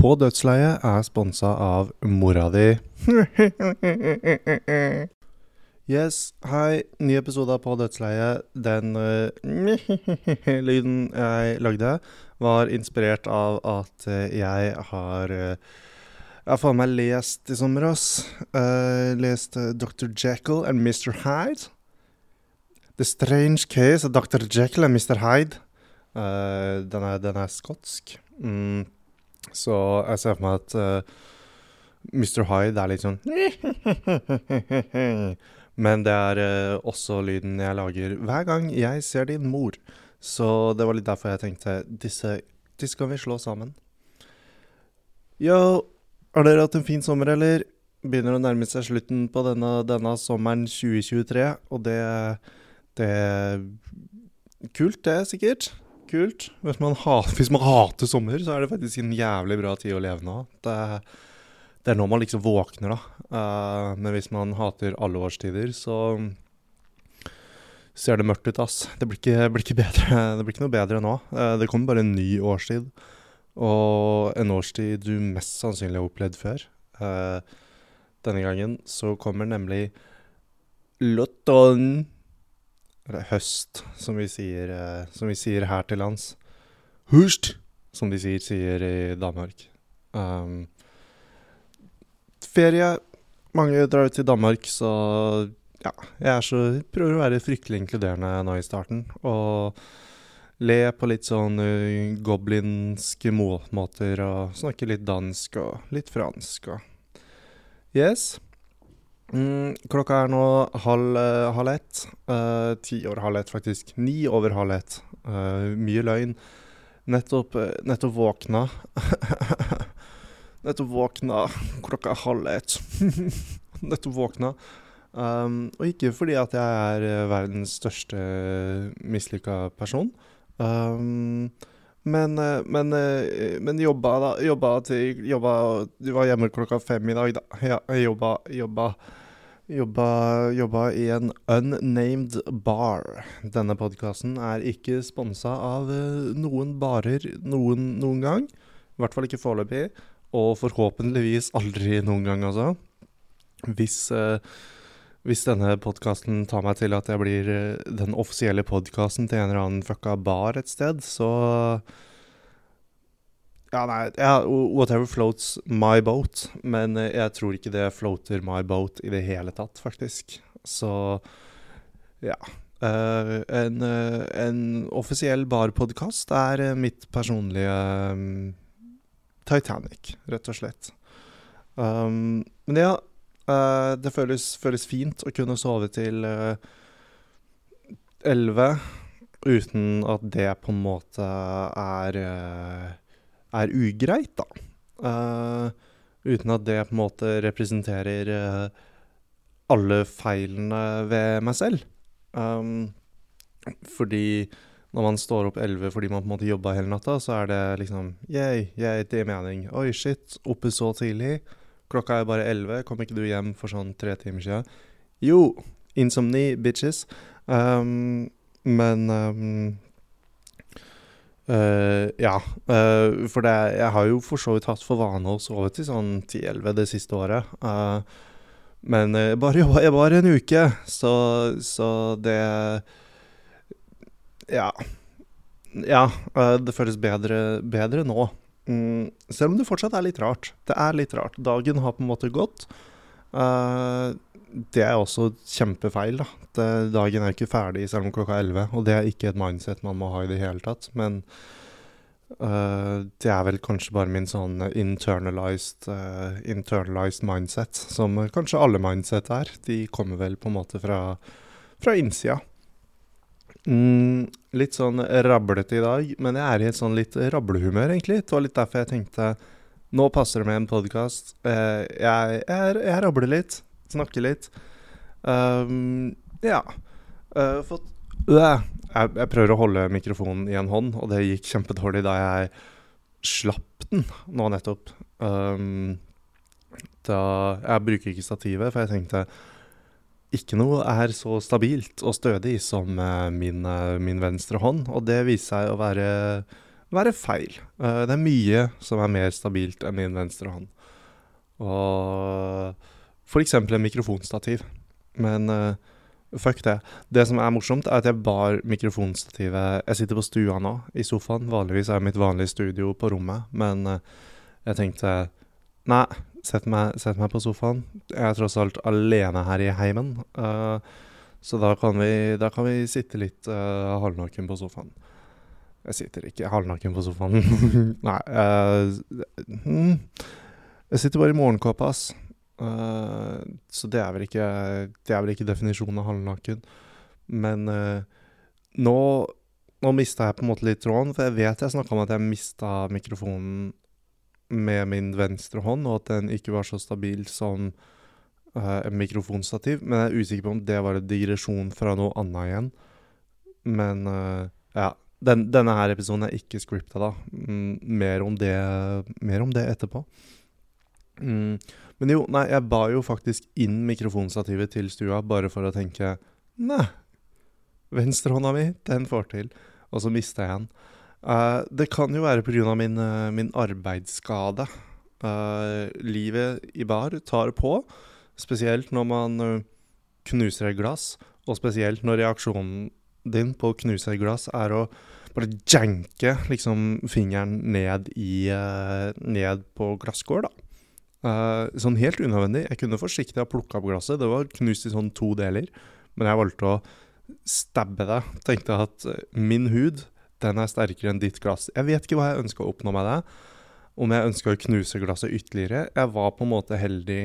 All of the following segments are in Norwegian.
På dødsleiet er sponsa av mora di. Yes, hei. Ny episode av På dødsleiet. Den uh, lyden jeg lagde, var inspirert av at jeg har uh, Jeg har faen meg lest i sommer, ass. Uh, lest Dr. Jekyll and Mr. Hyde. The Strange Case of Dr. Jekyll and Mr. Hyde. den, er, den er skotsk. Mm. Så jeg ser for meg at Mr. Hyde er litt sånn Men det er uh, også lyden jeg lager hver gang jeg ser din mor. Så det var litt derfor jeg tenkte disse, disse kan vi slå sammen. Yo, har dere hatt en fin sommer, eller? Begynner å nærme seg slutten på denne, denne sommeren 2023, og det Det Kult, det, sikkert. Kult. Hvis man, hater, hvis man hater sommer, så er det faktisk en jævlig bra tid å leve nå. Det det er nå man liksom våkner, da. Uh, men hvis man hater alle årstider, så ser det mørkt ut, ass. Det blir ikke, blir ikke bedre. Det blir ikke noe bedre nå. Uh, det kommer bare en ny årstid. Og en årstid du mest sannsynlig har opplevd før. Uh, denne gangen så kommer nemlig Lotton Eller høst, som vi sier, som vi sier her til lands. Hust, som de sier, sier i Danmark. Um, ferie. Mange drar ut til Danmark, så ja, jeg så, prøver å være fryktelig inkluderende nå i starten. Og le på litt sånn uh, goblinske måter, og snakke litt dansk og litt fransk og Yes. Mm, klokka er nå halv, uh, halv ett. Uh, ti over halv ett, faktisk. Ni over halv ett. Uh, mye løgn. Nettopp, nettopp våkna. Nettopp våkna klokka halv ett. Nettopp våkna. Um, og ikke fordi at jeg er verdens største mislykka person. Um, men, men, men jobba, da. Jobba til Jobba Du var hjemme klokka fem i dag, da. Ja, jobba, jobba Jobba, jobba, i en unnamed bar. Denne podkasten er ikke sponsa av uh, noen barer noen, noen gang. I hvert fall ikke foreløpig. Og forhåpentligvis aldri noen gang, altså. Hvis, eh, hvis denne podkasten tar meg til at jeg blir eh, den offisielle podkasten til en eller annen fucka bar et sted, så Ja, nei ja, Whatever floats my boat. Men eh, jeg tror ikke det floater my boat i det hele tatt, faktisk. Så ja. Uh, en, uh, en, offisiell barpodkast er mitt personlige um, Titanic, rett og slett. Um, men ja, uh, det føles, føles, fint å kunne sove til elleve uten at det på en måte er, er ugreit, da. uten at det på en måte representerer alle feilene ved meg selv. Um, fordi når man står opp 11 fordi man på en måte jobba hele natta, så er det liksom yeah, yeah, det er mening. Oi, shit, oppe så tidlig. Klokka er bare 11. Kom ikke du hjem for sånn tre timer siden? Jo, insomni, bitches. Um, men um, uh, Ja. Uh, for det Jeg har jo for så vidt hatt for vane å sove til sånn 10-11 det siste året. Uh, men jeg bare jobba jeg bare en uke, så, så det ja. Ja, det føles bedre, bedre nå. Mm, selv om det fortsatt er litt rart. Det er litt rart. Dagen har på en måte gått. Uh, det er også kjempefeil, da. Det, dagen er ikke ferdig selv om klokka er 11. Og det er ikke et mindset man må ha i det hele tatt. Men uh, det er vel kanskje bare min sånn internalized, internalized mindset, som kanskje alle mindset er. De kommer vel på en måte fra, fra innsida. Mm, litt sånn rablete i dag, men jeg er i et sånn litt rablehumør, egentlig. Det var litt derfor jeg tenkte nå passer det med en podkast. Uh, jeg, jeg, jeg, rabler litt, snakker litt. Um, ja. Uh, fått jeg, jeg, prøver å holde mikrofonen i en hånd, og det gikk kjempedårlig da jeg slapp den nå nettopp. Um, da Jeg bruker ikke stativet, for jeg tenkte ikke noe er så stabilt og stødig som uh, min, uh, min, venstre hånd. Og det viser seg å være være feil. Det er mye som er mer stabilt enn min venstre hånd. Og f.eks. en mikrofonstativ. Men uh, fuck det. Det som er morsomt, er at jeg bar mikrofonstativet Jeg sitter på stua nå, i sofaen. Vanligvis er mitt vanlige studio på rommet, men uh, jeg tenkte Nei, sett meg, sett meg, på sofaen. Jeg er tross alt alene her i heimen. så da kan, vi, da kan vi sitte litt uh, halvnaken på sofaen. Jeg sitter ikke halvnaken på sofaen. Nei. Uh, jeg sitter bare i morgenkåpa, ass. Uh, så det er vel ikke Det er vel ikke definisjonen av halvnaken. Men uh, nå Nå mista jeg på en måte litt tråden, for jeg vet jeg snakka om at jeg mista mikrofonen med min venstre hånd, og at den ikke var så stabil som uh, en mikrofonstativ. Men jeg er usikker på om det var en digresjon fra noe annet igjen. Men ja. Den, denne her episoden er ikke scripta, da. Mm, mer, om det, mer om det etterpå. Mm. Men jo, nei, jeg ba jo faktisk inn mikrofonstativet til stua bare for å tenke Nei, venstrehånda mi, den får til. Og så mista jeg den. Uh, det kan jo være pga. Min, uh, min arbeidsskade. Uh, livet i bar tar på, spesielt når man knuser et glass, og spesielt når reaksjonen din på å knuse et glass er å bare janke liksom fingeren ned i Ned på glasskår, da. Uh, sånn helt unødvendig. Jeg kunne forsiktig ha plukka opp glasset. Det var knust i sånn to deler. Men jeg valgte å stabbe det. Tenkte at eh, min hud den er sterkere enn ditt glass. Jeg vet ikke hva jeg ønska å oppnå med det. Om jeg ønska å knuse glasset ytterligere. Jeg var på en måte heldig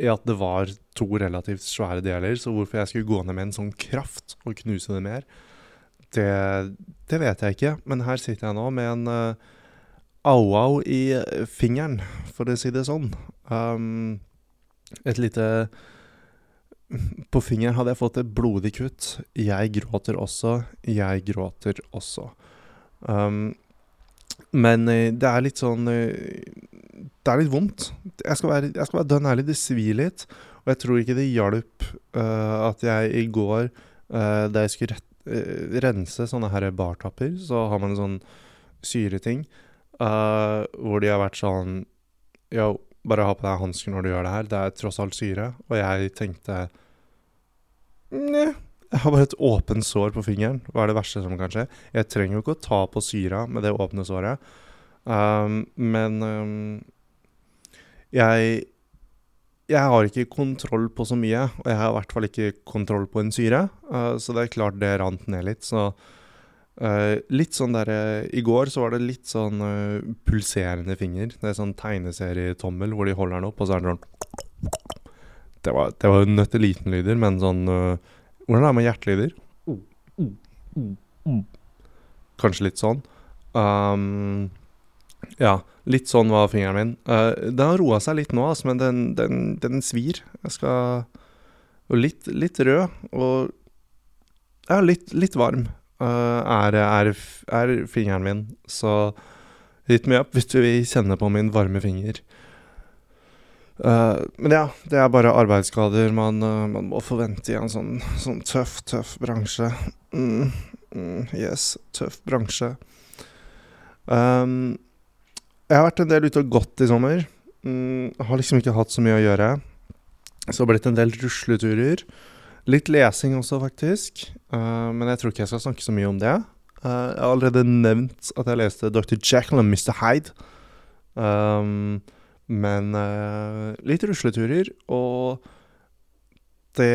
i at det var to relativt svære deler, så hvorfor jeg skulle gå ned med en sånn kraft og knuse det mer, det, det vet jeg ikke. Men her sitter jeg nå med en uh, au-au i fingeren, for å si det sånn. Um, et lite På fingeren hadde jeg fått et blodig kutt. Jeg gråter også. Jeg gråter også. Um, men eh, det er litt sånn eh, Det er litt vondt. Jeg skal være, jeg skal være dønn ærlig, det svir litt. Og jeg tror ikke det hjalp uh, at jeg i går, uh, da jeg skulle rett, uh, rense sånne her bartapper, så har man en sånn syreting. Hvor de har vært sånn Yo, bare ha på deg hansker når du gjør det her. Det er tross alt syre. Og jeg tenkte Nja, jeg har bare et åpent sår på fingeren. Hva er det verste som kan skje? Jeg trenger jo ikke å ta på syra med det åpne såret. Um, men um, jeg jeg har ikke kontroll på så mye, og jeg har i hvert fall ikke kontroll på en syre. Uh, så det er klart det rant ned litt. Så Uh, litt sånn der, uh, I går så var det litt sånn uh, pulserende finger. Det er sånn tegneserietommel hvor de holder den opp, og så er det sånn Det var, det var nøtteliten-lyder, men sånn Hvordan er det med hjertelyder? Kanskje litt sånn. Um, ja, litt sånn var fingeren min. den har roa seg litt nå, altså, men den, den, den svir. Jeg skal Og litt, litt rød, og ja, litt, litt varm. Eh, er, er, er, fingeren min. Så hit me up hvis du vil kjenne på min varme finger. Uh, men ja, det er bare arbeidsskader man, uh, man må forvente i en sånn, sånn tøff, tøff bransje. Mm, mm, yes, tøff bransje. Um, jeg har vært en del ute og gått i sommer. Mm, har liksom ikke hatt så mye å gjøre. Så det har blitt en del rusleturer. Litt lesing også, faktisk. Uh, men jeg tror ikke jeg skal snakke så mye om det. Uh, jeg har allerede nevnt at jeg leste Dr. Jackal og Mr. Hyde. Um, men uh, litt rusleturer. Og det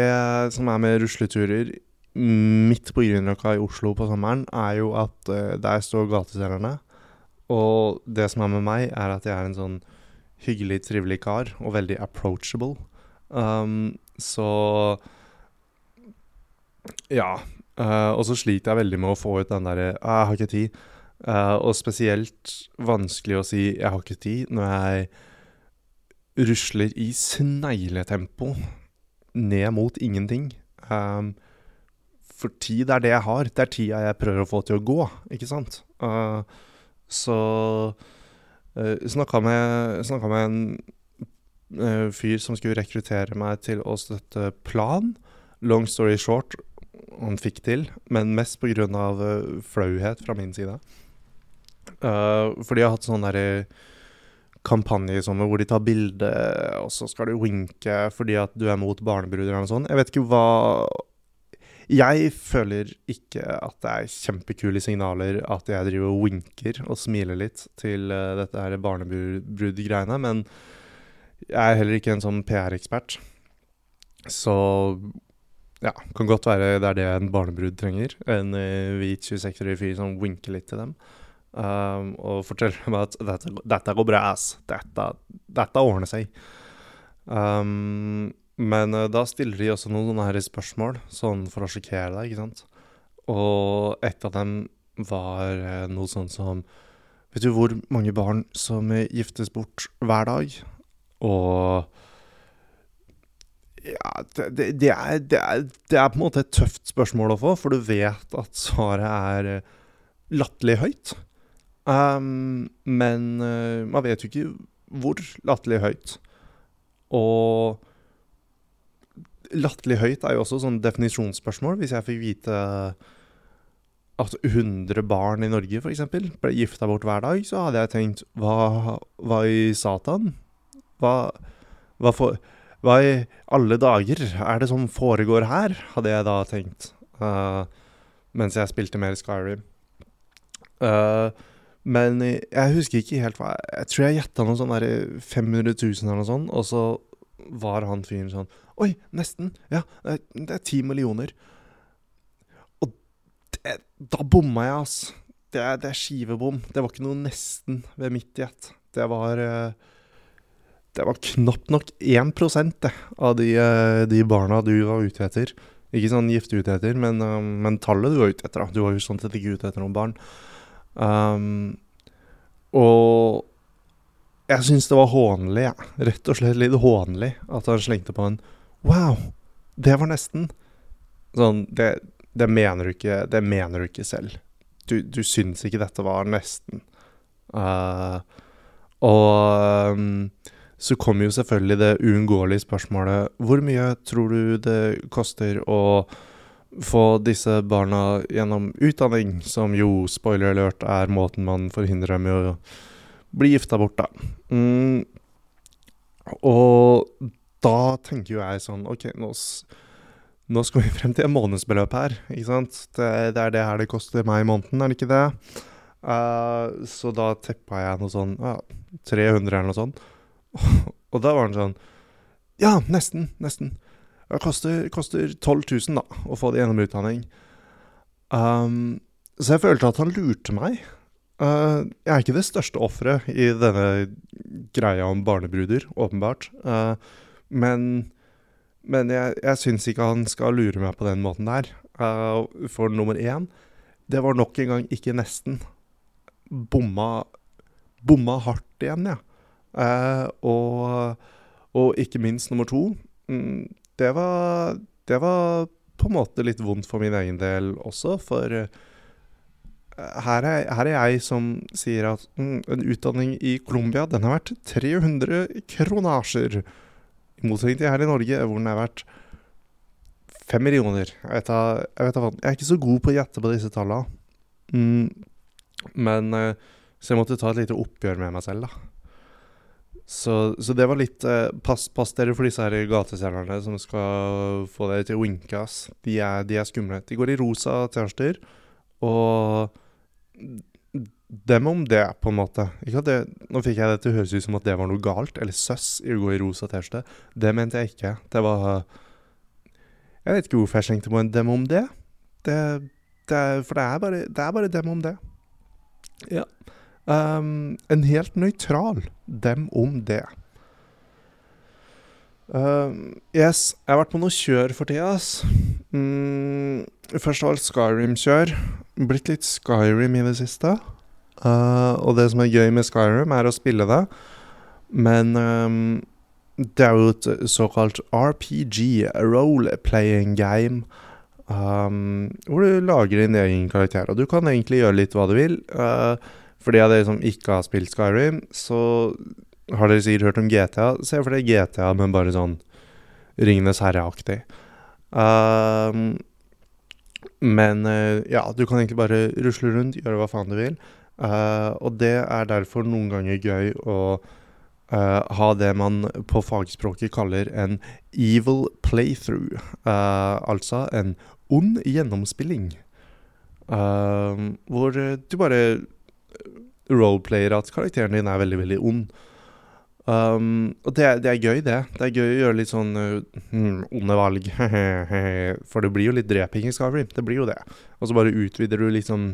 som er med rusleturer midt på Grünerløkka i Oslo på sommeren, er jo at der står gateselgerne. Og det som er med meg, er at jeg er en sånn hyggelig, trivelig kar, og veldig approachable. Um, så ja. Uh, og så sliter jeg veldig med å få ut den derre uh, 'Jeg har ikke tid'. Uh, og spesielt vanskelig å si 'jeg har ikke tid' når jeg rusler i snegletempo ned mot ingenting. Um, for tid er det jeg har. Det er tida jeg prøver å få til å gå, ikke sant? Uh, så uh, snakka med, med en uh, fyr som skulle rekruttere meg til å støtte Plan. Long story short, han fikk til, men mest pga. Uh, flauhet fra min side. Uh, fordi jeg har hatt sånn derre kampanje i sommer hvor de tar bilde, og så skal du winke fordi at du er mot barnebruder eller noe sånt. Jeg vet ikke hva Jeg føler ikke at det er kjempekule signaler at jeg driver og winker og smiler litt til uh, dette her barnebrud-greiene, men jeg er heller ikke en sånn PR-ekspert. Så ja, kan godt være det er det en barnebrud trenger. En uh, hvit 26-årig fyr som winker litt til dem. Um, og forteller dem at dette, dette går bra, ass. Dette, dette ordner seg. Um, men uh, da stiller de også noen sånne her spørsmål, sånn for å sjokkere deg, ikke sant. Og et av dem var uh, noe sånn som Vet du hvor mange barn som giftes bort hver dag? Og ja, det, det, er, det, er, det er på en måte et tøft spørsmål å få, for du vet at svaret er uh, latterlig høyt. Um, men uh, man vet jo ikke hvor latterlig høyt. Og latterlig høyt er jo også sånn definisjonsspørsmål. Hvis jeg fikk vite at 100 barn i Norge f.eks. ble gifta bort hver dag, så hadde jeg tenkt hva, hva i satan? Hva, hva, for, hva, i alle dager er det som foregår her? Hadde jeg da tenkt. Uh, mens jeg spilte mer Skyrim. Uh, men jeg husker ikke helt hva Jeg tror jeg gjetta noe sånn der 500 000 eller noe sånt, og så var han fyren sånn Oi, nesten! Ja, det er ti millioner. Og det, da bomma jeg, ass. Det det er, skivebom. Det var ikke noe nesten ved mitt gjett. Det var Det var knapt nok 1 det, av de, de, barna du var ute etter. Ikke sånn gifte ute etter, men, men tallet du var ute etter. Da. Du var jo sånn sett ikke ute etter noen barn. Um, og jeg syns det var hånlig, ja. rett og slett litt hånlig, at han slengte på en Wow, det var nesten. Sånn, det, det mener du ikke Det mener du ikke selv. Du, du syns ikke dette var nesten. Uh, og um, så kommer jo selvfølgelig det uunngåelige spørsmålet Hvor mye tror du det koster å få disse barna gjennom utdanning, som jo, spoiler alert, er måten man forhindrer dem i å bli gifta bort, da. Mm. Og da tenker jo jeg sånn OK, nå, nå, skal vi frem til en månedsbeløp her, ikke sant? Det, det, er det her det koster meg i måneden, er det ikke det? Uh, så da teppa jeg noe sånn uh, 300 eller noe sånt. Og da var han sånn Ja, nesten, nesten. Det koster, koster 12 000 da, å få det gjennom utdanning. Um, så jeg følte at han lurte meg. Uh, jeg er ikke det største offeret i denne greia om barnebruder, åpenbart. Uh, men, men jeg, jeg syns ikke han skal lure meg på den måten der. Uh, for nummer én, det var nok en gang ikke nesten. Bomma, bomma hardt igjen, ja. Og, og ikke minst nummer to. Mm, det var, det var på en måte litt vondt for min egen del også, for eh, her er, her er jeg som sier at mm, en utdanning i Colombia, den har vært 300 kronasjer. I motsetning til her i Norge, hvor den er verdt 5 millioner. Jeg vet, jeg, vet, jeg er ikke så god på å gjette på disse tallene. Mm, men eh, Så jeg måtte ta et lite oppgjør med meg selv, da. Så, så, det var litt eh, pass, pass, dere for disse her gatestjernerne som skal få dere til å winke, ass. De er, de er skumle. De går i rosa T-skjorter, og dem om det, på en måte. Det, nå fikk jeg det til å høres ut som at det var noe galt, eller søss, i å gå i rosa T-skjorte. Det mente jeg ikke. Det var Jeg vet ikke hvorfor jeg slengte på en dem om det. det, det for det er, bare, det er bare dem om det. Ja. Um, en helt nøytral dem om det. Uh, yes, jeg har vært på noe kjør for tida, ass. Mm, først av alt Skyrim-kjør. Blitt litt Skyrim i det siste. Uh, og det som er gøy med Skyrim, er å spille det. Men um, det er jo et såkalt RPG, role-playing game. Um, hvor du lager din egen karakter. Og du kan egentlig gjøre litt hva du vil. Uh, for de av dere som ikke har spilt Skyrim, så har dere sikkert hørt om GTA. Se for dere GTA, men bare sånn Ringenes herre-aktig. Um, men uh, ja, du kan egentlig bare rusle rundt, gjøre hva faen du vil. Uh, og det er derfor noen ganger gøy å uh, ha det man på fagspråket kaller en evil playthrough. Uh, altså en ond gjennomspilling. Eh, hvor du bare roleplayer at karakteren din er veldig, veldig ond. Um, og det, er- det er gøy, det. Det er gøy å gjøre litt sånn uh, hmm, onde valg. For det blir jo litt dreping i Skyrim. Det blir jo det. Og så bare utvider du liksom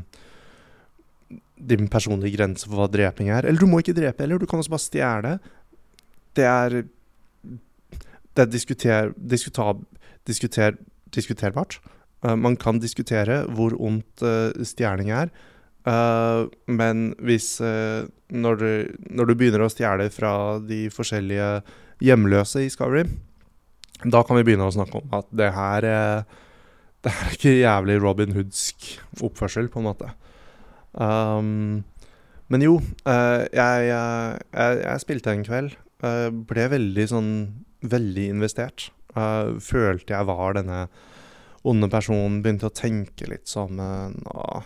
din personlige grense for hva dreping er. Eller du må ikke drepe, eller du kan også bare stjele. Det er Det er diskuter, diskutab, diskuter, diskuterbart. Uh, man kan diskutere hvor ondt uh, stjeling er. Uh, men hvis uh, når, du, når du begynner å stjele fra de forskjellige hjemløse i Skyrim, da kan vi begynne å snakke om at det her uh, Det her er ikke jævlig Robin Hoodsk oppførsel, på en måte. Um, men jo, jeg, jeg, jeg spilte en kveld. ble veldig sånn Veldig investert. Følte jeg var denne onde personen. Begynte å tenke litt sammen. og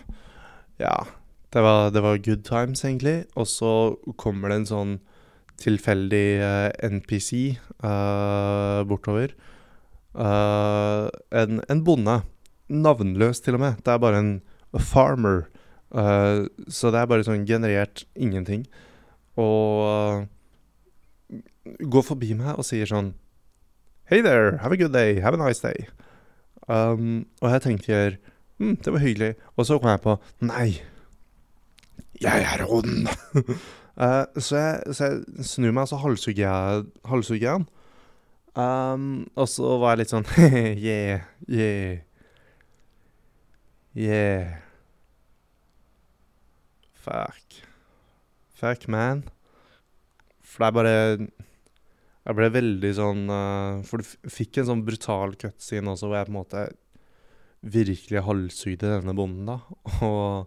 ja, det var, det var good times, egentlig. Og så kommer det en sånn tilfeldig uh, NPC uh, bortover. Uh, en, en bonde. Navnløs, til og med. Det er bare en farmer. Eh, så det er bare sånn generert ingenting. Og eh, går forbi meg og sier sånn Hey there, have a good day, have a nice day. Um, og jeg tenker hm, det var hyggelig. Og så kom jeg på Nei, jeg er ond. uh, så, jeg, så jeg snur meg, og så halshugger jeg, halshugger han. Um, og så var jeg litt sånn Yeah, yeah. Yeah. Fuck. Fuck, man. For det er bare Jeg ble veldig sånn uh, For du fikk en sånn brutal cutscene også, hvor jeg på en måte virkelig halshugde denne bonden, da. Og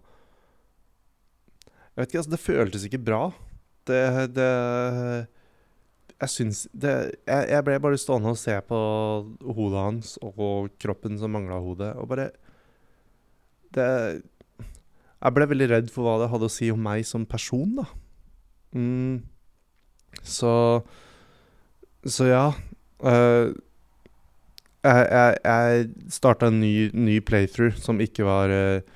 Jeg vet ikke, altså, det føltes ikke bra. Det, det Jeg syns det jeg, jeg ble bare stående og se på hodet hans og kroppen som mangla hodet, og bare Det Jeg ble veldig redd for hva det hadde å si om meg som person, da. Mm. Så Så ja. eh, jeg, jeg, jeg starta en ny, ny playthrough som ikke var eh,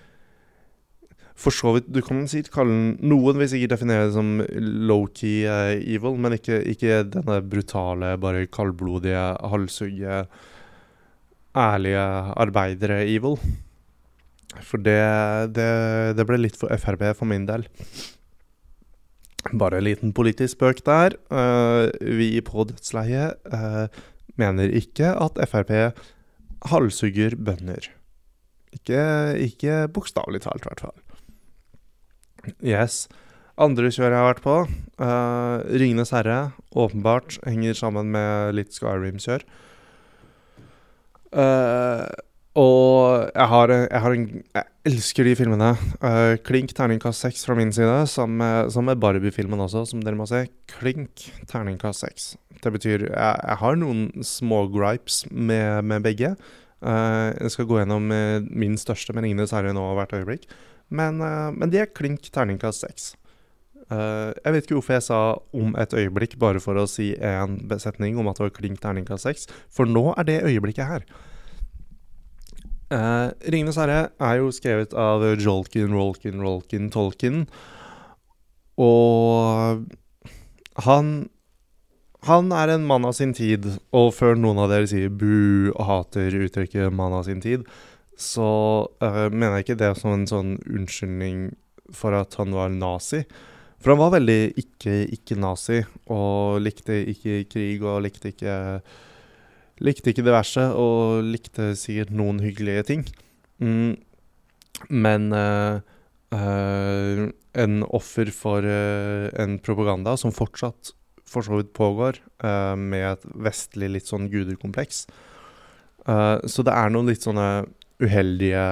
For så vidt Du kan sikkert kalle den Noen vil sikkert definere det som low-key uh, evil, men ikke, ikke denne brutale, bare kaldblodige, halshugge, ærlige arbeidere-evil. For det, det, det ble litt for Frp for min del. Bare en liten politisk spøk der. Uh, vi på Dødsleiet eh, mener ikke at Frp halshugger bønder. Ikke, ikke bokstavelig talt, i hvert fall. Yes. Andre kjør jeg har vært på, uh, Ringenes herre, åpenbart henger sammen med litt Skyrim-kjør. Uh, og jeg har, jeg har en Jeg elsker de filmene. Uh, klink terningkast seks fra min side, sammen med, med Barbie-filmen også, som dere må se. Klink terningkast seks. Det betyr jeg, jeg har noen små gripes med, med begge. Uh, jeg skal gå gjennom eh, min største men ingen herre nå hvert øyeblikk. Men, uh, men de er klink terningkast seks. Jeg vet ikke hvorfor jeg sa 'om et øyeblikk' bare for å si en besetning om at det var klink terningkast seks, for nå er det øyeblikket her. Uh, 'Ringenes herre' er jo skrevet av Jolkin, Rolkin, Rolkin, Tolkin. Og han Han er en mann av sin tid, og før noen av dere sier bu og hater uttrykket 'mann av sin tid', så uh, mener jeg ikke det som en sånn unnskyldning for at han var nazi. For han var veldig ikke-ikke-nazi, og likte ikke krig og likte ikke Likte ikke diverse, og likte sikkert noen hyggelige ting. Mm. Men uh, uh, en offer for en propaganda som fortsatt for så vidt pågår, uh, med et vestlig litt sånn gudekompleks. Uh, så det er noen litt sånne uheldige,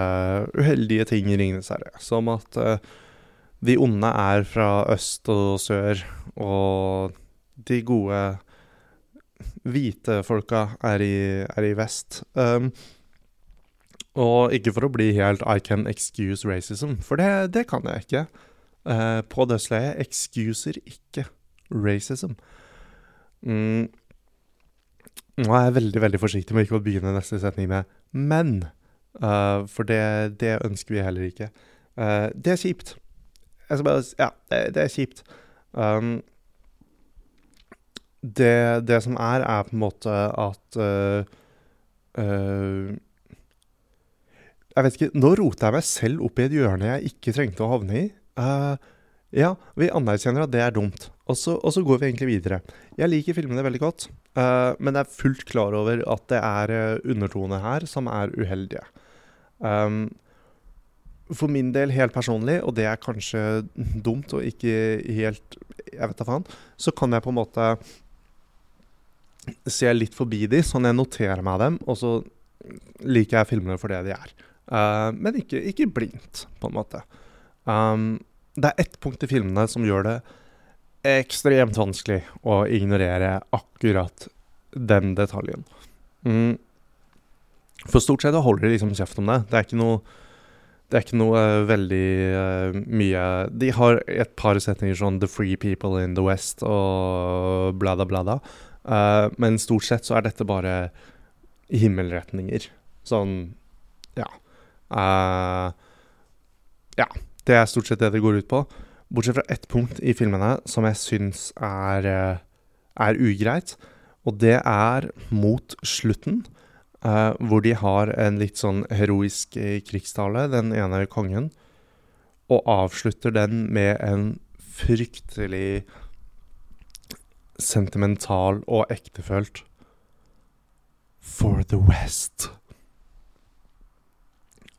uheldige ting i 'Ringenes herre'. Som at eh, de onde er fra øst og sør, og de gode hvite folka er i, er i vest. Um, og ikke for å bli helt I can excuse racism, for det, det kan jeg ikke. uh, på dødsleiet excuser ikke racism. Mm. Nå er jeg veldig veldig forsiktig med ikke å begynne neste setning med 'men', uh, for det, det, ønsker vi heller ikke. Uh, det er kjipt. Jeg skal bare Ja, det, det er kjipt. Um, det, det, som er, er på en måte at uh, Jeg vet ikke Nå roter jeg meg selv opp i et hjørne jeg ikke trengte å havne i. Uh, ja, vi anerkjenner at det er dumt, og så, og så, går vi egentlig videre. Jeg liker filmene veldig godt, uh, men jeg er fullt klar over at det er uh, undertoner her som er uheldige. Um, for min del, helt personlig, og det er kanskje dumt og ikke helt Jeg vet da faen. Så kan jeg på en måte se litt forbi de, sånn jeg noterer meg dem, og så liker jeg filmene for det de er. Uh, men ikke, ikke, blindt, på en måte. Um, det er ett punkt i filmene som gjør det ekstremt vanskelig å ignorere akkurat den detaljen. Mm. For stort sett holder de liksom kjeft om det. Det er ikke noe, det er ikke noe uh, veldig uh, mye De har et par setninger sånn 'The free people in the West' og blada, bla, bla. Uh, men stort sett så er dette bare himmelretninger. Sånn Ja. ja. Det er stort sett det det går ut på. Bortsett fra ett punkt i filmene som jeg syns er, eh, er ugreit. Og det er mot slutten, eh, hvor de har en litt sånn heroisk eh, krigstale, den ene kongen, og avslutter den med en fryktelig sentimental og ektefølt For the West.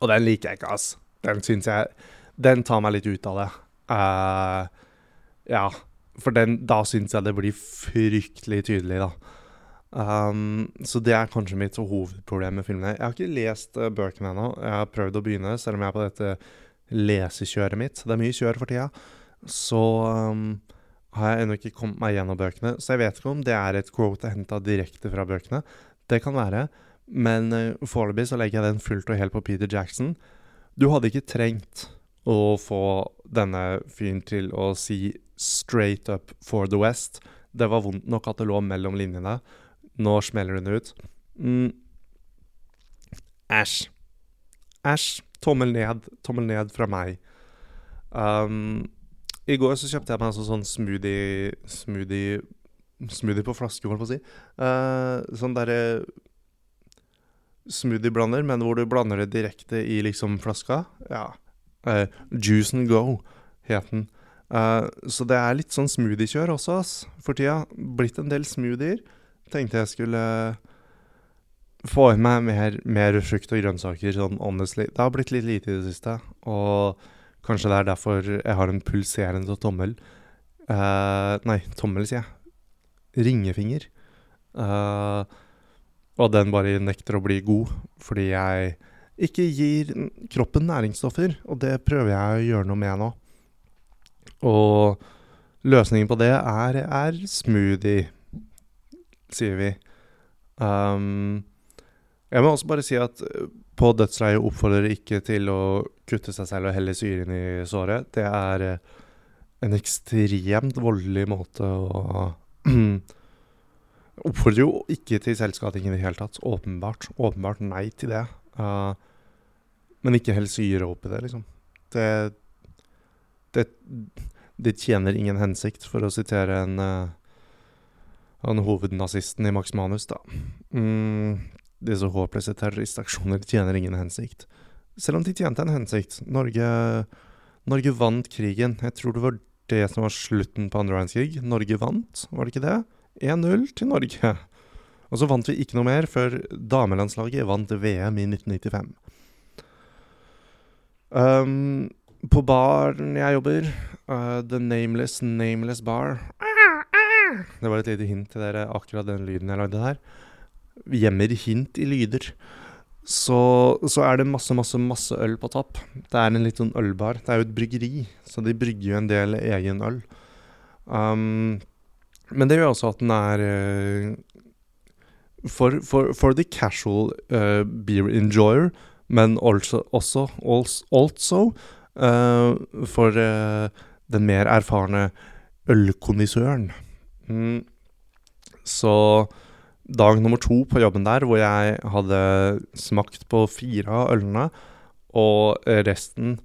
Og den liker jeg ikke, ass. Den syns jeg den tar meg litt ut av det. Uh, ja, for den, da syns jeg det blir fryktelig tydelig, da. Um, så det er kanskje mitt hovedproblem med filmene. Jeg har ikke lest uh, bøkene ennå. Jeg har prøvd å begynne, selv om jeg er på dette lesekjøret mitt. Det er mye kjør for tida. Så um, har jeg ennå ikke kommet meg gjennom bøkene. Så jeg vet ikke om det er et quote henta direkte fra bøkene. Det kan være. Men uh, foreløpig så legger jeg den fullt og helt på Peter Jackson. Du hadde ikke trengt å få denne fyren til å si 'straight up for the West'. Det var vondt nok at det lå mellom linjene. Nå smeller hun ut. Mm. Æsj. Tommel ned. Tommel ned fra meg. Um, I går så kjøpte jeg meg altså sånn smoothie Smoothie Smoothie på flaske, holdt på å si. Uh, sånn derre smoothieblander, men hvor du blander det direkte i liksom flaska. Ja. Uh, Juice and Go het den. Uh, så det er litt sånn smoothiekjør også, ass, for tida. Blitt en del smoothier. Tenkte jeg skulle få i meg mer, mer frukt og grønnsaker, sånn honestly. Det har blitt litt lite i det siste, og kanskje det er derfor jeg har en pulserende tommel. Uh, nei, tommel, sier jeg. Ringefinger. Uh, og den bare nekter å bli god fordi jeg ikke gir kroppen næringsstoffer, og det prøver jeg å gjøre noe med nå. Og løsningen på det er, er smoothie, sier vi. Um, jeg må også bare si at eh, på dødsleiet oppfordrer ikke til å kutte seg selv og helle syre inn i såret. Det er eh, en ekstremt voldelig måte å Oppfordrer jo ikke til selvskading i det hele tatt. Åpenbart. Åpenbart nei til det. Uh, men ikke hell syre oppi det, liksom. Det, det, det, tjener ingen hensikt, for å sitere en, uh, en hovednazisten i Max Manus, da. Mm, disse håpløse terroristaksjoner tjener ingen hensikt. Selv om de tjente en hensikt. Norge, Norge vant krigen. Jeg tror det var det som var slutten på andre verdenskrig. Norge vant, var det ikke det? 1-0 til Norge. Og så vant vi ikke noe mer før damelandslaget vant VM i 1995. Um, på baren jeg jobber, uh, The Nameless Nameless Bar Det var et lite hint til dere, akkurat den lyden jeg lagde her. Gjemmer hint i lyder. Så, så, er det masse, masse, masse øl på topp. Det er en litt sånn ølbar. Det er jo et bryggeri, så de brygger jo en del egen øl. Um, men det gjør også at den er uh, for, for, for, the casual uh, beer enjoyer, men also, også, also uh, for den mer erfarne ølkondisøren. Mm. Så dag nummer to på jobben der, hvor jeg hadde smakt på fire av ølene, og resten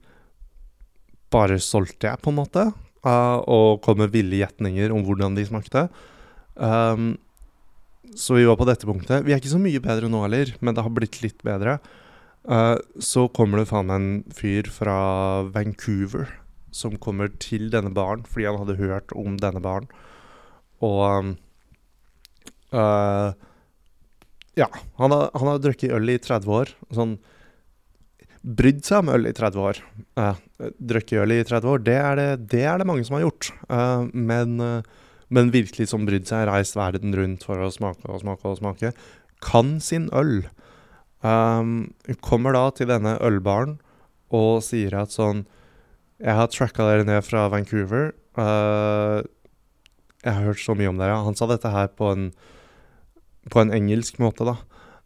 bare solgte jeg, på en måte, uh, og kom med ville gjetninger om hvordan de smakte. Um, så vi var på dette punktet. Vi er ikke så mye bedre nå heller, men det har blitt litt bedre. Uh, så kommer det faen meg en fyr fra Vancouver som kommer til denne baren fordi han hadde hørt om denne baren. Og uh, Ja, han har, han har drukket øl i 30 år. Sånn Brydd seg om øl i 30 år. Uh, drukket øl i 30 år, det er det, det er det mange som har gjort. Uh, men, uh, men virkelig som brydd seg, reist verden rundt for å smake og smake og smake, kan sin øl. Um, kommer da til denne ølbaren og sier at sånn Jeg har tracka dere ned fra Vancouver. Uh, jeg har hørt så mye om dere. Han sa dette her på en, på en engelsk måte, da.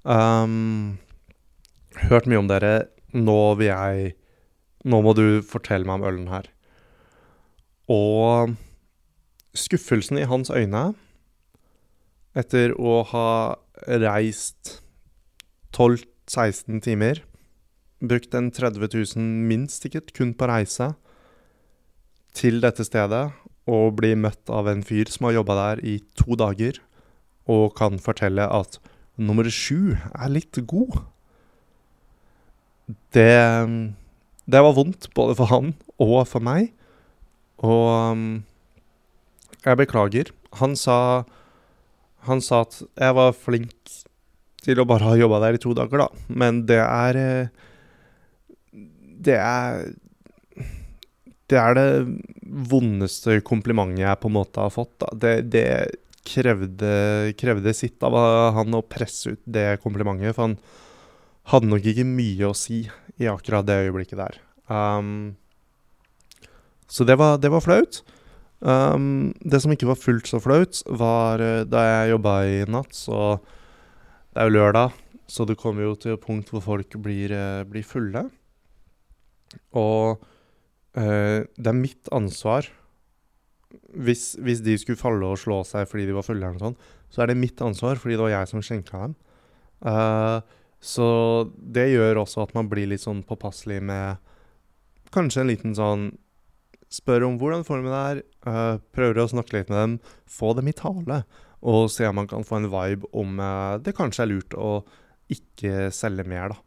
Um, hørt mye om dere. Nå vil jeg Nå må du fortelle meg om ølen her. Og skuffelsen i hans øyne etter å ha reist 12-16 timer. Brukt en 30 000 minst, sikkert, kun på reise til dette stedet. Og bli møtt av en fyr som har jobba der i to dager, og kan fortelle at nummer sju er litt god. Det Det var vondt, både for han og for meg. Og jeg beklager. Han sa Han sa at jeg var flink til å bare ha jobba der i to dager, da. Men det er Det er Det er det vondeste komplimentet jeg på en måte har fått. da. Det, det krevde, krevde sitt av han å presse ut det komplimentet, for han hadde nok ikke mye å si i akkurat det øyeblikket der. Um, så det var, det var flaut. Um, det som ikke var fullt så flaut, var da jeg jobba i natt, så det er jo lørdag, så det kommer jo til et punkt hvor folk blir, blir fulle. Og uh, det er mitt ansvar hvis, hvis, de skulle falle og slå seg fordi de var fulle, eller noe sånt, så er det mitt ansvar fordi det var jeg som skjenka dem. Uh, så det gjør også at man blir litt sånn påpasselig med kanskje en liten sånn Spør om hvordan formen er, uh, prøver å snakke litt med dem, få dem i tale og se om man kan få en vibe om uh, det kanskje er lurt å ikke selge mer, da.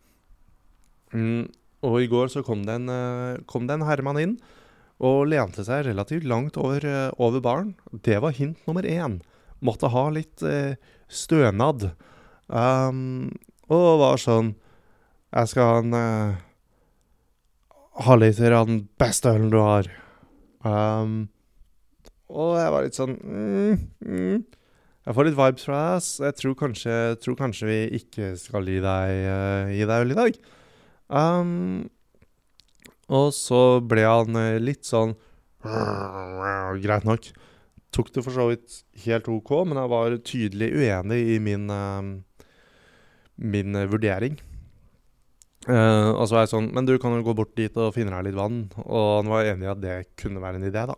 Mm, og i går så kom det en, uh, kom det en herremann inn og lente seg relativt langt over, over baren. Det var hint nummer én. Måtte ha litt stønad. Um, og var sånn Jeg skal ha en Ha litt av den beste ølen du har. Um, og jeg var litt sånn mm, mm. Jeg får litt vibes fra deg. Jeg tror kanskje, tror kanskje, vi ikke skal gi deg, uh, gi deg øl i dag. Um, og så ble han uh, litt sånn Greit nok. Tok det for så vidt helt OK, men jeg var tydelig uenig i min, uh, min vurdering. Og så var jeg sånn Men du kan jo gå bort dit og finne deg litt vann. Og han var enig i at det kunne være en idé, da.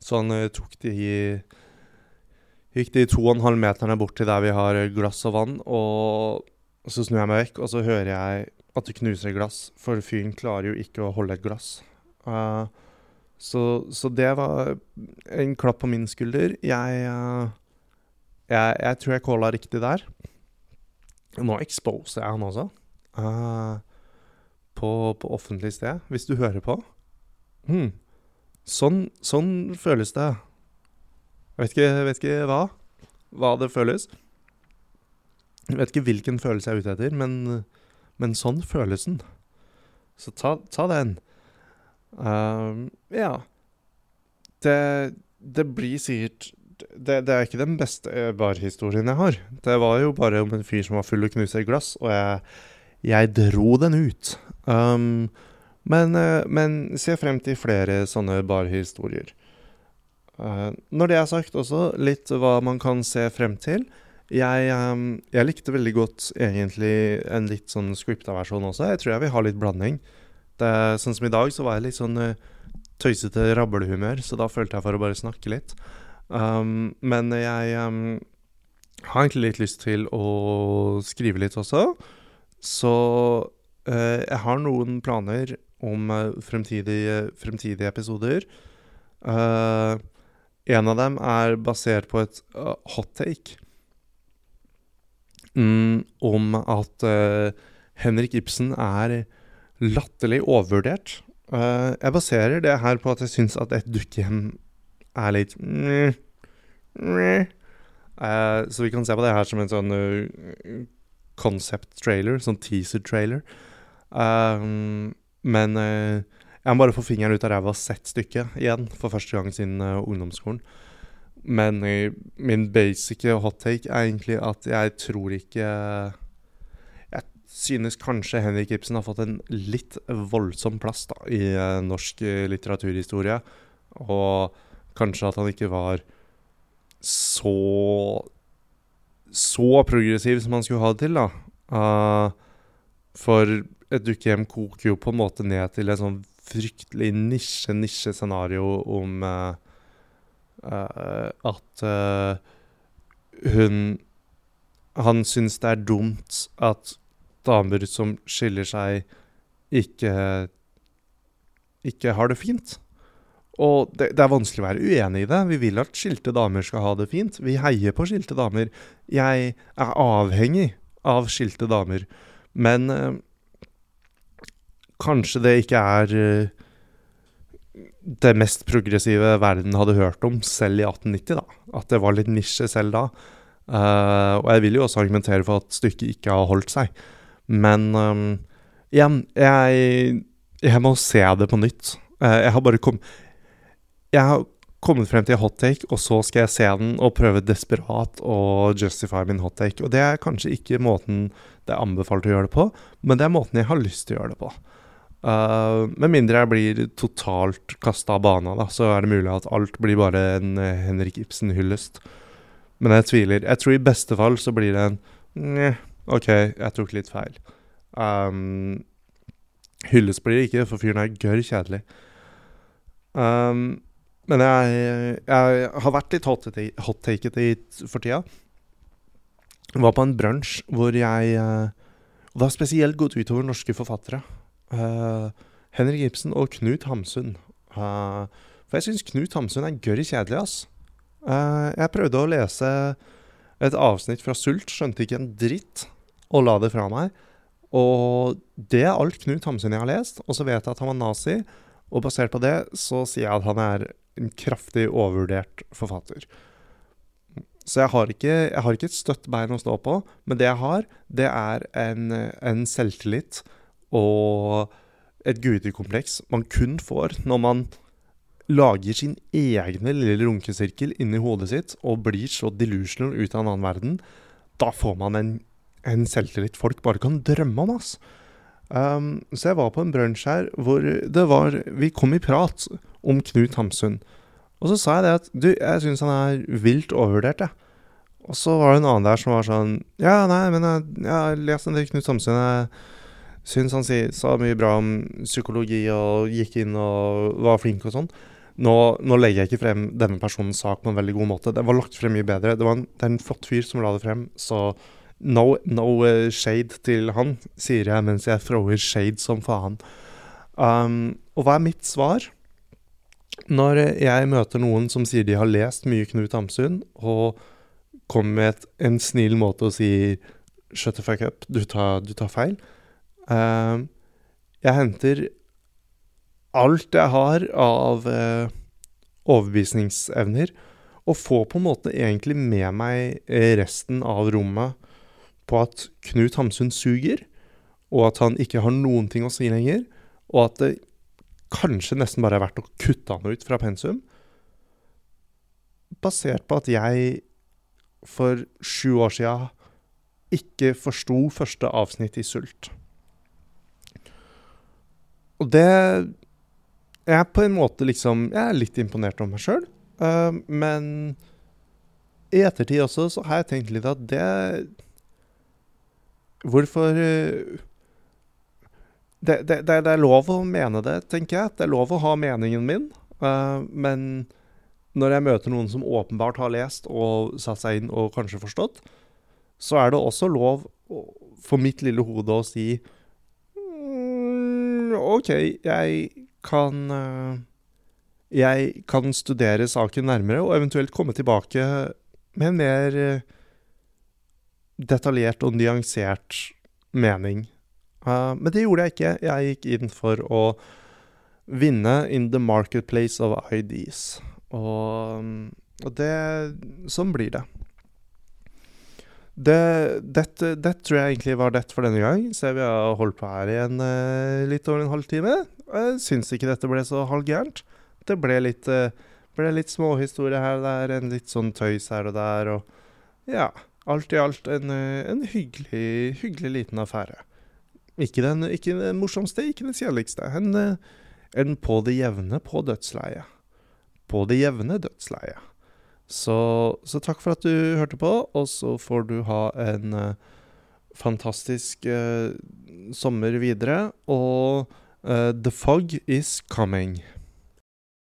Så han tok de Gikk de to og en halv meterne bort til der vi har glass og vann, og så snur jeg meg vekk, og så hører jeg at det knuser glass, for fyren klarer jo ikke å holde et glass. Uh, så, så, det var en klapp på min skulder. Jeg, uh, jeg, jeg tror jeg calla riktig der. Nå exposer jeg han også. Uh, på, på, offentlig sted, hvis du hører på. Hmm. Sånn, sånn føles det. Jeg vet ikke, vet ikke hva. Hva det føles. Jeg vet ikke hvilken følelse jeg er ute etter, men, men sånn føles den. Så ta, ta den. Uh, ja. Det, det blir sikkert det, det, er ikke den beste barhistorien jeg har. Det var jo bare om en fyr som var full og knuste et glass, og jeg, jeg dro den ut. Um, men, uh, men se frem til flere sånne barhistorier. Uh, når det er sagt, også litt hva man kan se frem til. Jeg, um, jeg likte veldig godt egentlig en litt sånn scripta versjon også. Jeg tror jeg vil ha litt blanding. Det, sånn som i dag, så var jeg litt sånn uh, tøysete rablehumør, så da følte jeg for å bare snakke litt. Um, men jeg um, har egentlig litt lyst til å skrive litt også. Så uh, jeg har noen planer om uh, fremtidige, fremtidige, episoder. Uh, en av dem er basert på et hot take mm, om at Henrik Ibsen er latterlig overvurdert. jeg baserer det her på at jeg syns at et dukkehjem er litt mm, mm. Uh, så vi kan se på det her som en sånn uh, concept trailer, sånn teaser trailer. Um, men jeg må bare få fingeren ut av ræva og sett stykket igjen for første gang siden ungdomsskolen. Men min basic hot take er egentlig at jeg tror ikke Jeg synes kanskje Henrik Ibsen har fått en litt voldsom plass da, i norsk litteraturhistorie. Og kanskje at han ikke var så Så progressiv som man skulle ha det til, da. Uh, for et dukkehjem koker jo på en måte ned til et sånn fryktelig nisje-nisje-scenario om uh, uh, at hun Han syns det er dumt at damer som skiller seg, ikke ikke har det fint. Og det, det, er vanskelig å være uenig i det. Vi vil at skilte damer skal ha det fint. Vi heier på skilte damer. Jeg er avhengig av skilte damer. Men øh, kanskje det ikke er øh, det mest progressive verden hadde hørt om selv i 1890, da. At det var litt nisje selv da. Uh, og jeg vil jo også argumentere for at stykket ikke har holdt seg. Men um, igjen, jeg, jeg må se det på nytt. Uh, jeg har bare kommet jeg har kommet frem til hot take, og så skal jeg se den og prøve desperat å justify min hot take. Og det er kanskje ikke måten det er anbefalt å gjøre det på, men det er måten jeg har lyst til å gjøre det på. Uh, med mindre jeg blir totalt kasta av bana, da, så er det mulig at alt blir bare en uh, Henrik Ibsen-hyllest. Men jeg tviler. Jeg tror i beste fall så blir det en Nja, OK, jeg tok litt feil. Um, hyllest blir det ikke, for fyren er gørr kjedelig. Um, men jeg, jeg, har vært litt hot-taket hot for tida. Jeg var på en brunsj hvor jeg eh, Og det har spesielt gått utover norske forfattere. Uh, Henrik Ibsen og Knut Hamsun. Uh, for jeg syns Knut Hamsun er gørr kjedelig, ass. Uh, jeg prøvde å lese et avsnitt fra Sult, skjønte ikke en dritt, og la det fra meg. Og det er alt Knut Hamsun jeg har lest. Og så vet jeg at han var nazi, og basert på det så sier jeg at han er en kraftig overvurdert forfatter. Så jeg har, ikke, jeg har ikke et støtt bein å stå på, men det jeg har, det er en, en selvtillit og et gudekompleks man kun får når man lager sin egne lille runkesirkel inni hodet sitt og blir så delusional ut av en annen verden. Da får man en, en selvtillit folk bare kan drømme om, ass. Um, så jeg var på en brunsj her hvor det var Vi kom i prat om Knut Hamsun. Og så sa jeg det at du, jeg syns han er vilt overvurdert, jeg. Og så var det en annen der som var sånn Ja, nei, men jeg, jeg har lest en del Knut Hamsun. Jeg syns han sa mye bra om psykologi og gikk inn og var flink og sånn. Nå, nå, legger jeg ikke frem denne personens sak på en veldig god måte. Det var lagt frem mye bedre. Det, var en, det er en flott fyr som la det frem, så no, no uh, shade til han, sier jeg mens jeg thrower shade som faen. Um, og hva er mitt svar? Når jeg møter noen som sier de har lest mye Knut Hamsun, og kommer med et, en snill måte å si 'shut the fuck up', du tar, du tar feil uh, Jeg henter alt jeg har av uh, overbevisningsevner, og får på en måte egentlig med meg resten av rommet på at Knut Hamsun suger, og at han ikke har noen ting å si lenger, og at det kanskje nesten bare er verdt å kutte han ut fra pensum. Basert på at jeg for sju år sia ikke forsto første avsnitt i Sult. Og det Jeg er på en måte liksom Jeg er litt imponert over meg sjøl. Uh, men i ettertid også så har jeg tenkt litt at det Hvorfor uh, det, det, det, er lov å mene det, tenker jeg. Det er lov å ha meningen min. Uh, men når jeg møter noen som åpenbart har lest og satt seg inn og kanskje forstått, så er det også lov for mitt lille hode å si mm, OK, jeg kan uh, Jeg kan studere saken nærmere og eventuelt komme tilbake med en mer uh, detaljert og nyansert mening. Uh, men det gjorde jeg ikke. Jeg gikk inn for å vinne in the marketplace of IDs. Og, og det Sånn blir det. Det, dette, det tror jeg egentlig var det for denne gang. Så vi har holdt på her i en, uh, litt over en halvtime. Jeg syns ikke dette ble så halvgærent. Det ble litt, uh, ble litt småhistorie her og der, en litt sånn tøys her og der, og ja. Alt i alt en, en hyggelig, hyggelig liten affære. Ikke den, ikke den morsomste, ikke den kjedeligste. En, en på det jevne på dødsleiet. På det jevne dødsleiet. Så, så, takk for at du hørte på, og så får du ha en uh, fantastisk uh, sommer videre. Og uh, The fog is coming.